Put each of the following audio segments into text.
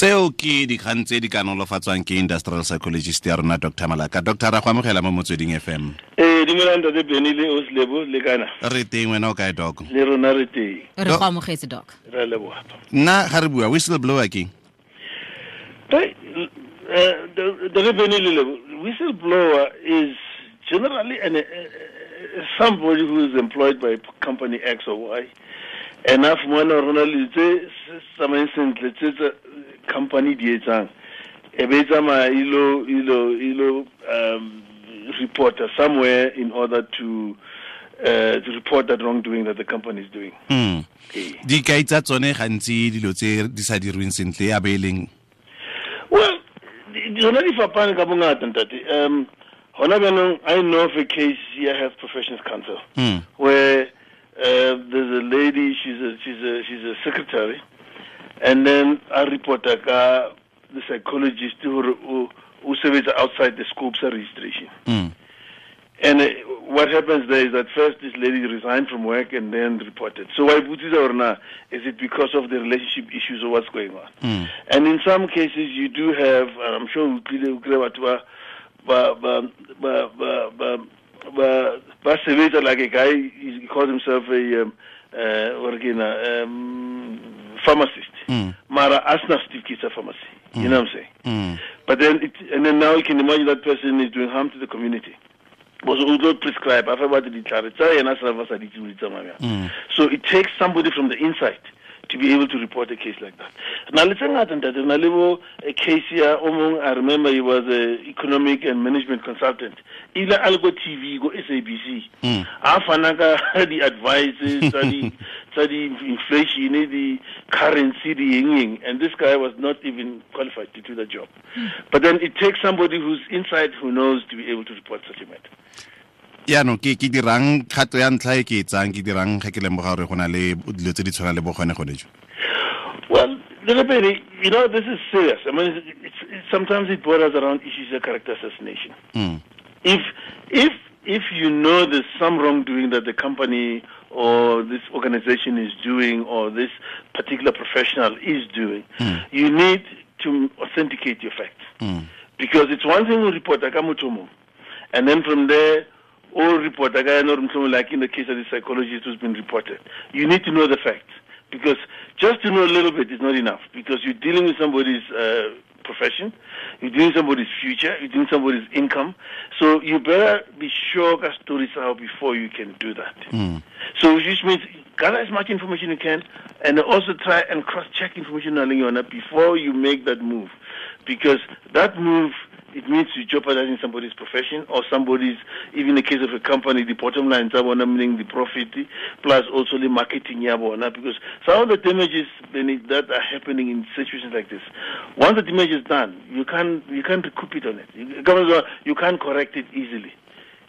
tseo ke dikgang tse di ka nolofatswang ke industrial psychologist ya rona dr malaka. Dr ra go amogela mo motsweding fm ee dumelang tate beny le oslebo le kana? Re teng wena o kae doc? Le rona re teng. Re go amogetse leboga nna ga re bua whistle blower keng uh, Dr. Benny whistle blower is generally an, uh, somebody who is employed by company X or Y. And mwana one or another tse tsamaeng sentle tse tsa company di etsang e be tsamaya ilo ilo ilo um reporter somewhere in order to uh, to report that wrongdoing that the company is doing. Eh. dikai tsa tsone gantsi dilo tse di sa dirweng sentle ya be leng Well, di- di- fapane ka bongata ntate. Um, hona bjanong, I know of a case here, Health Professions Council, hmm where uh, there's a lady, she's a, she's a, she's a secretary, and then a reporter the psychologist who who sebetsa outside the scope of registration mm. and uh, what happens there is that first this lady resigned from work and then reported so why put it or not? is it because of the relationship issues or what's going on mm. and in some cases you do have and i'm sure utlile o kry batho but ba a, but but but but but like a guy he calls himself a um, uh, or again, uh, um pharmacist. Mm. Mara asna certificate of pharmacy. You know what I'm saying? hmm But then, it, and then now you can imagine that person is doing harm to the community. Was also prescribe after what the ditlhare tsa yena sa ba sa di tsuri tsa. Mm. So it takes somebody from the inside to be able to report a case like that. Now let's say na le a case here I remember he was a economic and management consultant. Ile a le go TV go SABC. Mm. A fana ka di advices di inflation the currency the yin yin and this guy was not even qualified to do the job. But then it takes somebody who's inside who knows to be able to report such a matter. Yaanong ke ke dirang kgato ya ntlha e ke e tsang ke dirang ke lemoga gore go na le dilo tse di tshwana le bogone gone jo Well, you know, this is serious. I mean, it's, it's, it's, sometimes it borders around issues of character assassination. Hmm. If if if you know there's some wrongdoing that the company or this organization is doing or this particular professional is doing, you need to authenticate your facts. Hmm. Because it's one thing to report akamutomo, and then from there, all report again, or like in the case of the psychologist who's been reported. You need to know the facts because just to know a little bit is not enough because you're dealing with somebody's uh, profession, you're dealing with somebody's future, you're dealing with somebody's income. So you better be sure that stories out before you can do that. So which means gather as much information you can and also try and cross-check information on before you make that move. Because that move, it means you're jeopardizing somebody's profession or somebody's, even in the case of a company, the bottom line, Zabona, meaning the profit, plus also the marketing, because some of the damages that are happening in situations like this, once the damage is done, you can't, you can't recoup it on it. You, you can't correct it easily.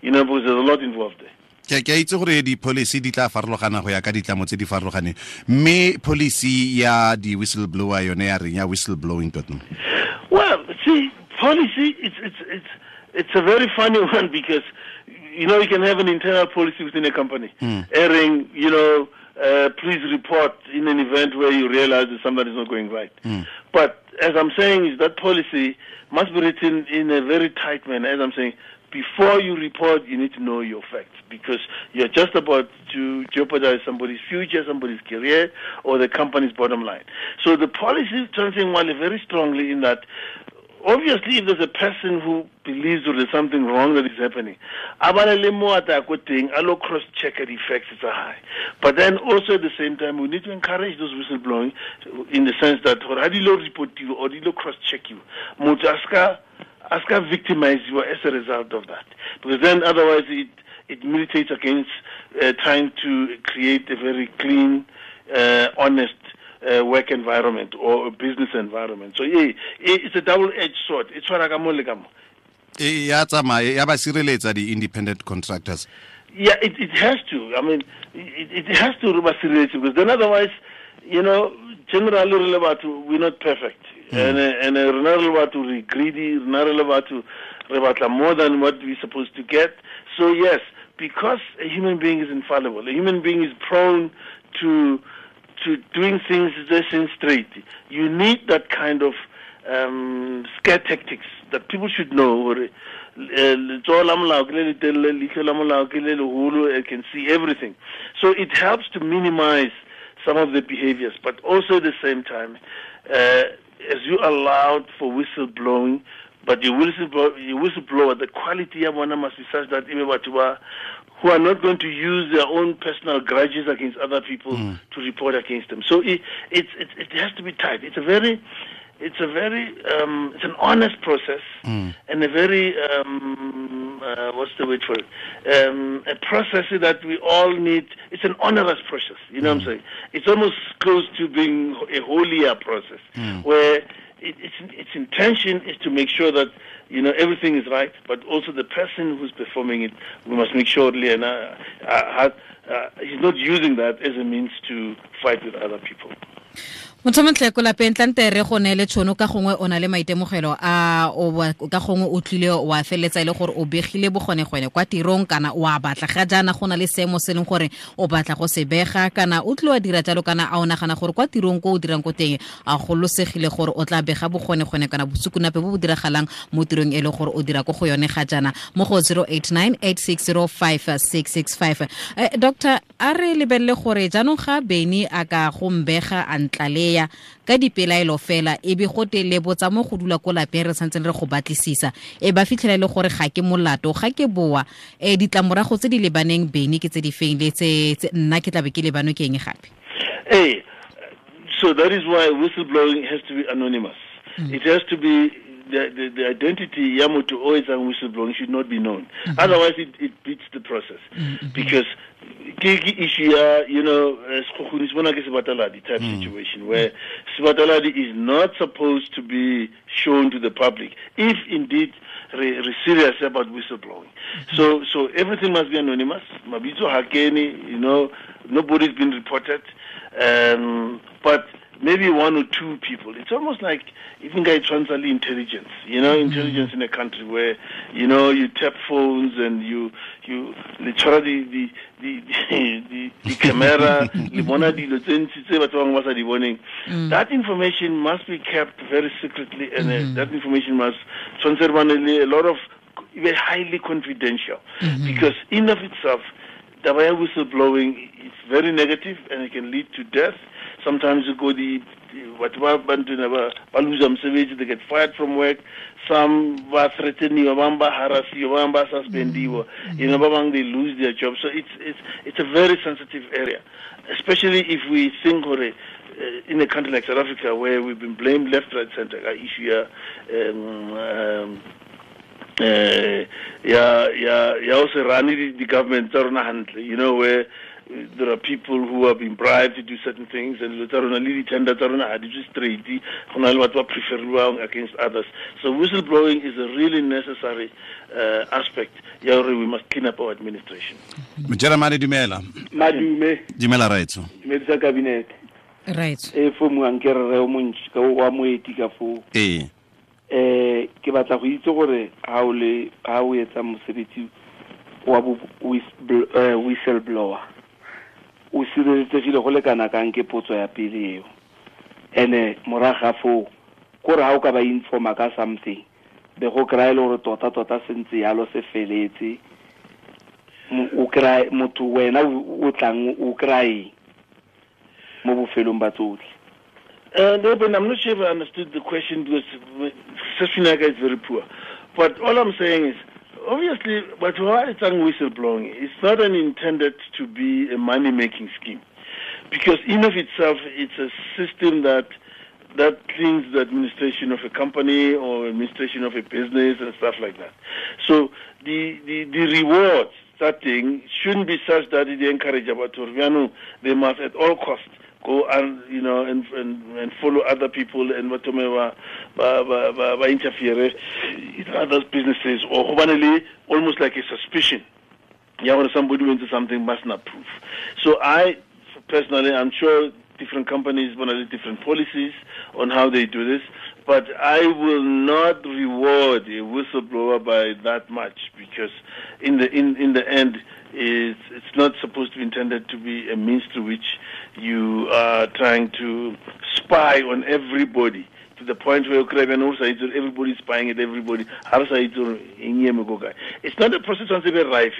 You know, because there's a lot involved there. ke ke itse gore di-policy di tla farologana go ya ka ditlamo tse di farologaneng mme policy ya di-whistleblower yone ya reng ya whistleblowing totno Well, see, policy it's it's it's it's a very funny one because you know you can have an internal policy within a company, airing you know. Uh, please report in an event where you realize that somebody's not going right. But as I'm saying, is that policy must be written in a very tight manner. As I'm saying, before you report, you need to know your facts because you're just about to jeopardize somebody's future, somebody's career, or the company's bottom line. So the policy turns in Wale very strongly in that obviously if there's a person who believes that there is something wrong that is happening abalele mo ata ko teng a cross check the facts tsa high but then also at the same time we need to encourage those whistleblowing in the sense that gore ha di lo reportiwa or di lo cross check you motho a ska a victimize you as a result of that. Because then otherwise it it militates against uh, trying to create a very clean uh, honest uh, work environment or business environment. So yeah, it's a double-edged sword. It's what I mo le ka mo. ya tsamaya ya ba sireletsa di-independent contractors Yeah, it, it has to. I mean, it, it has to be serious because then otherwise, you know, generally re le batho, we're not perfect. And, uh, and uh, re na re le batho re greedy, re na re le batho re batla more than what we're supposed to get. So yes, because a human being is infallible, a human being is prone to to doing things just in straight, you need that kind of um, scare tactics that people should know. Letsoho la molao ke le letelele leihlo la molao ke le leholo it can see everything so it helps to minimize some of the behaviors but also at the same time uh, as you allowed for whistleblowing but your whistleblower, your whistleblower the quality of one must be such that ba who are not going to use their own personal grudges against other people to report against them. So it, it, it, it has to be tight. It's a very, it's a very, um, it's an honest process and a very, um, uh, what's the word for it? Um, a process that we all need. It's an onerous process. You know what I'm saying? It's almost close to being a holier process where it, its its intention is to make sure that you know everything is right, but also the person who's performing it, we must make sure and, uh, uh, uh, he's not using that as a means to fight with other people. Motho montle ko lapeng tlante re go neele tšhono ka gongwe o na le maitemogelo a ka gongwe o tlile wa feleletsa e le gore o begile bogonegone kwa tirong kana o a batla. Ga jaana go na le seemo se e leng gore o batla go se bega kana o tlile wa dira jalo kana a o nagana gore kwa tirong ko o dirang ko teng a golosegile gore o tla bega bogonegone kana bosukunape bo bo diragalang mo tirong e le gore o dira ko go yone ga jaana. Mo go 089 8605665 eh, doctor a re lebelele gore jaanong ga beny a ka go mbega a ntlaleya ka dipelaelo fela e be gote le botsa mo go dula ko lapeng re santseng re go batlisisa. E ba fitlhela e le gore ga ke molato ga ke boa. Um ditlamorago tse di lebaneng bene ke tse di feng? Le tse nna ke tlabe ke lebano ke eng gape? Hey, so that is why whistleblowing has to be anonymous. It has to be the, the, the identity Yamoto always and whistleblowing should not be known. Otherwise, it, it beats the process because ke ke issue ya you know eh, sekgukguni se bona ke sebataladi type situation where sebataladi is not supposed to be shown to the public if indeed re re serious about whistleblowing. So so everything must be anonymous. Mabitso hakeni, you know, nobody's been reported. Um, but maybe one or two people. It's almost like even guy transali intelligence. You know, mm-hmm. intelligence in a country where you know you tap phones and you you literally the the the, the, the camera bona dilo tse batho bangwe ba sa di boneng. Mm. That information must be kept very secretly and uh, mm-hmm. that information must tshwanetse re bane le a lot of very highly confidential mm-hmm. because in of itself taba ya whistleblowing is very negative and it can lead to death. Sometimes you go the whatever what ba lose mosebetsi they get fired from work. Some ba threateniwa ba harassiwa ba bangwe ba suspendiwa you. Know ba they lose their job. So it's it's it's a very sensitive area. Especially if we think gore uh, in a country like South Africa where we've been blamed left right center ka issue ya um, um, uh, ya ya ya o se rane government tsa rona hantle you know where there are people who have been bribed to do certain things and dilo tsa rona le di-tender tsa rona ga di tswe straight. Go na le batho ba preferiwang against others. So whistleblowing is a really necessary uh, aspect ya gore we must clean up our administration. Mojeremane dumela. Madume. Dumela raetso. Dumedisa kabinete right e fomuang ke re re o montši ka wa moeti ka foo. Ee. Um ke batla go itse gore ga o le ga o etsa mosebetsi wa bo whistbl- eh, whistleblower o sireletsegile go lekana kang ke potso ya pele eo. And-e morago ga foo kore ga o ka ba informa ka something be go kry-a e le gore tota-tota sentse yalo se feletse. Motho wena o tlang o kry-eng mo bofelong ba tsotlhe? Uh, no, but I'm not sure if I understood the question because Sashinaka is very poor. But all I'm saying is, obviously, but why it's whistleblowing, it's not an intended to be a money-making scheme. Because in of itself, it's a system that that cleans the administration of a company or administration of a business and stuff like that. So the, the, the rewards starting shouldn't be such that it encourage about Torviano. They must at all costs go and you know and and, and follow other people and what ba ba ba ba interfere in others businesses. Or almost like a suspicion. Yeah when somebody went to something must not prove. So i personally i'm sure different companies, one of different policies on how they do this. But I will not reward a whistleblower by that much because, in the in, in the end, it's it's not supposed to be intended to be a means to which you are trying to spy on everybody to the point where everybody's spying at everybody. It's not a process that's rife.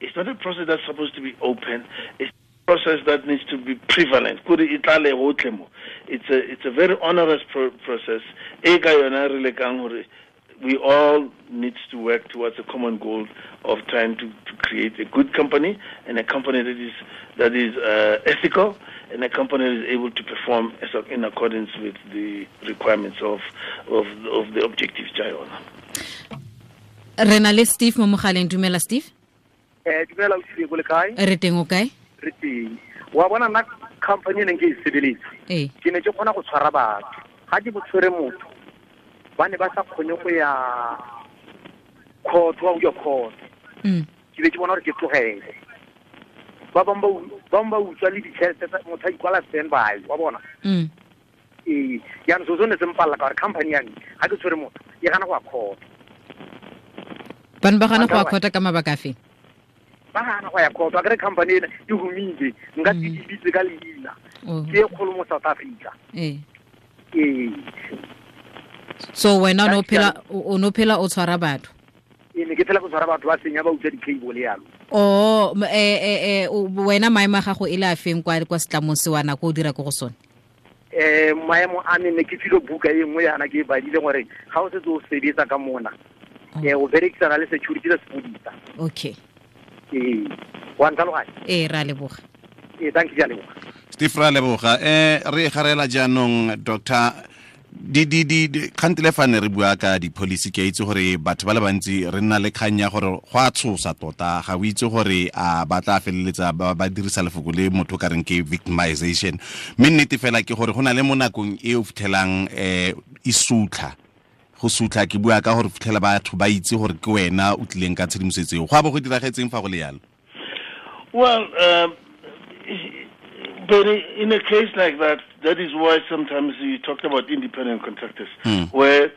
It's not a process that's supposed to be open. It's process that needs to be prevalent. It's a it's a very onerous pro- process. We all need to work towards a common goal of trying to, to create a good company and a company that is that is uh, ethical and a company that is able to perform as in accordance with the requirements of of, of the objectives Jayona. re na le steve mo mogaleng dumela steve eh dumela o tsile go le kae re teng o kae re teng. Wa bona nna company neng ke e sebeletse ee. Ke ne ke kgona go tshwara batho. Ga ke botshwere motho ba ne ba sa kgone go ya court wa go ya court. Mm. ke be ke bona gore ke tlogele. Ba bangwe ba utswa le ditšhelete tsa- motho a ikwala stand by wa bona. Mm. ee yaanong so sone se mpalela ka gore company yane ga ke tshwere motho e gana go a kgota bane ba gana go a kgota ka mabaka a feng ba gana go ya court a kere company ena e humile. Nka tsidibitse ka leina. Oh, ke e kgolo mo south africa. Ee ee. So wena o no phela o o o tshwara batho? E ne ke phela go tshwara batho ba senya ba utswa di-cable yalo. O eh, eh, eh, wena maemo a gago e le a feng kwa setlamong se wana ko o dira ko go sone? Um maemo a me ne ke filo buka e nngwe yana ke e badile gore ga o setse o sebetsa ka mona um o berekisana le security le sepodisa. Okay ee wa ntlhaloganya ee ra leboga. Ee thank you ke a leboga steve ra leboga. Eh re garela jaanong doctor di di di di- kgante le fane re bua ka di-policy ke a itse gore batho ba le bantsi re nna le kgang ya gore go a tshosa tota. Ga o itse gore a ba tla feleletsa ba ba dirisa lefoko le motho o ka reng ke victimization. Mme nnete fela ke gore go na le mo nakong e o fitlhelang um e sutlha go ke bua ka gore fitlhela batho ba itse gore ke wena o tlileng ka tshedimosetso eo. Go a bo go diragetseng fa go le yalo? Well, um, but in a case like that, that is why sometimes you talked about independent contractors, where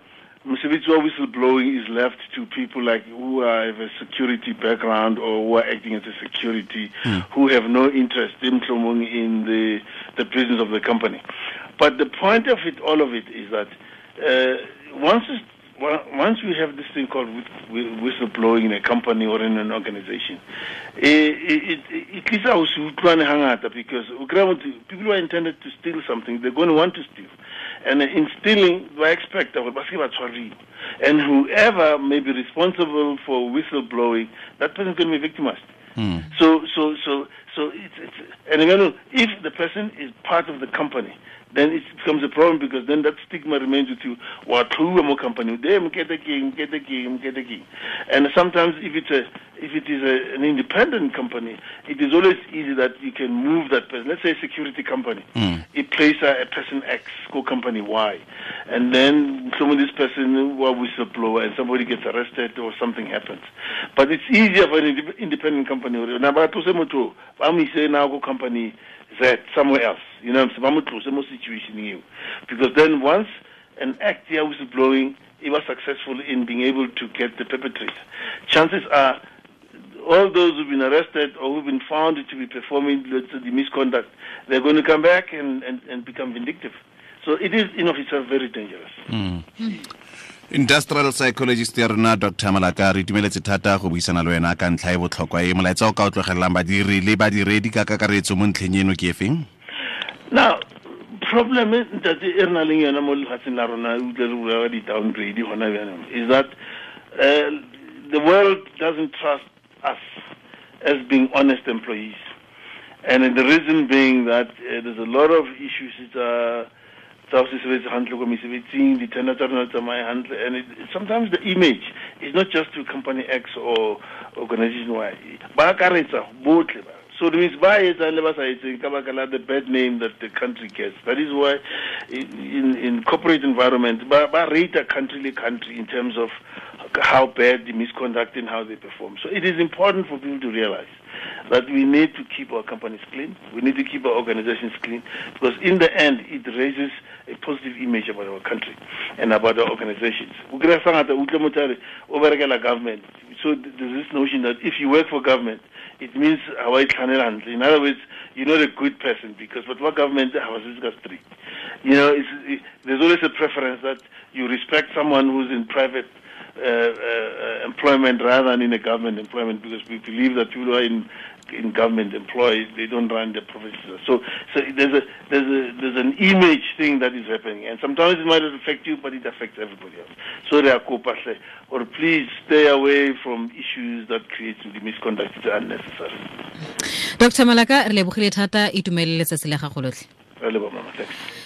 Msebitsi whistleblowing is left to people like who have a security background or who are acting as a security, who have no interest in in the the business of the company. But the point of it, all of it, is that uh, once once we have this thing called whistleblowing in a company or in an organization, eh, it, it, it us to utlwane hangata because o kry-a motho- people who are intended to steal something, they're going to want to steal. And in stealing, I expect that ba se ke ba tshwariwa. And whoever may be responsible for whistleblowing, that person is going to be victimized. So, so, so, so it's, it's and again, if the person is part of the company, then it becomes a problem because then that stigma remains with you. What who more company? They get the king, get the king, get the king. And sometimes if it's a if it is a, an independent company, it is always easy that you can move that person. Let's say a security company. Hmm. It plays a, a person X, go company Y. And then some of this person were whistleblower and somebody gets arrested or something happens. But it's easier for an inde- independent company. Now, but to say moto, I'm say now go company Z somewhere else. You know, I'm saying, more situation you. Because then once an act here whistleblowing, it was successful in being able to get the perpetrator. Chances are all those who've been arrested or who've been found to be performing the, the misconduct, they're going to come back and, and, and become vindictive. So it is in of itself very dangerous. Hmm. Hmm. Industrial psychologist ya rona dr malaka re itumeletse thata go buisana le wena ka ntlha e botlhokwa e molaetsa o ka o tlogelelang badiri le badiredi ka kakaretso mo ntlheng eno ke e feng Now, problem ntate e re nang le yona mo lefatsheng la rona utlwe re bua ka di-downgrade gona bjanong is that uh, the world doesn't trust us as being honest employees. And the reason being that uh, there's a lot of issues that are tsa go se sebetse hantle ko mesebetsing di-tender tsa rona tsamaye hantle and it, sometimes the image is not just to company x or organization y ba akaretsa botlhe ba So it means by it and never say it's the bad name that the country gets. That is why in, in corporate environment, but, but rate a country like country in terms of how bad the misconduct and how they perform. So it is important for people to realize that we need to keep our companies clean. We need to keep our organizations clean because in the end, it raises a positive image about our country and about our organizations. government. So there's this notion that if you work for government, it means in other words, you're not a good person because but what government three. You know, it, there's always a preference that you respect someone who's in private uh, uh, employment rather than in a government employment because we believe that people who are in in government employed they don't run the provinces. So so there's a there's a there's an image thing that is happening and sometimes it might affect you but it affects everybody else. So they are or please stay away from issues that create the misconduct is unnecessary. Dr. Malaka re lebogile thata itumelele se se le gago lotlhe. Re leboga mama thanks.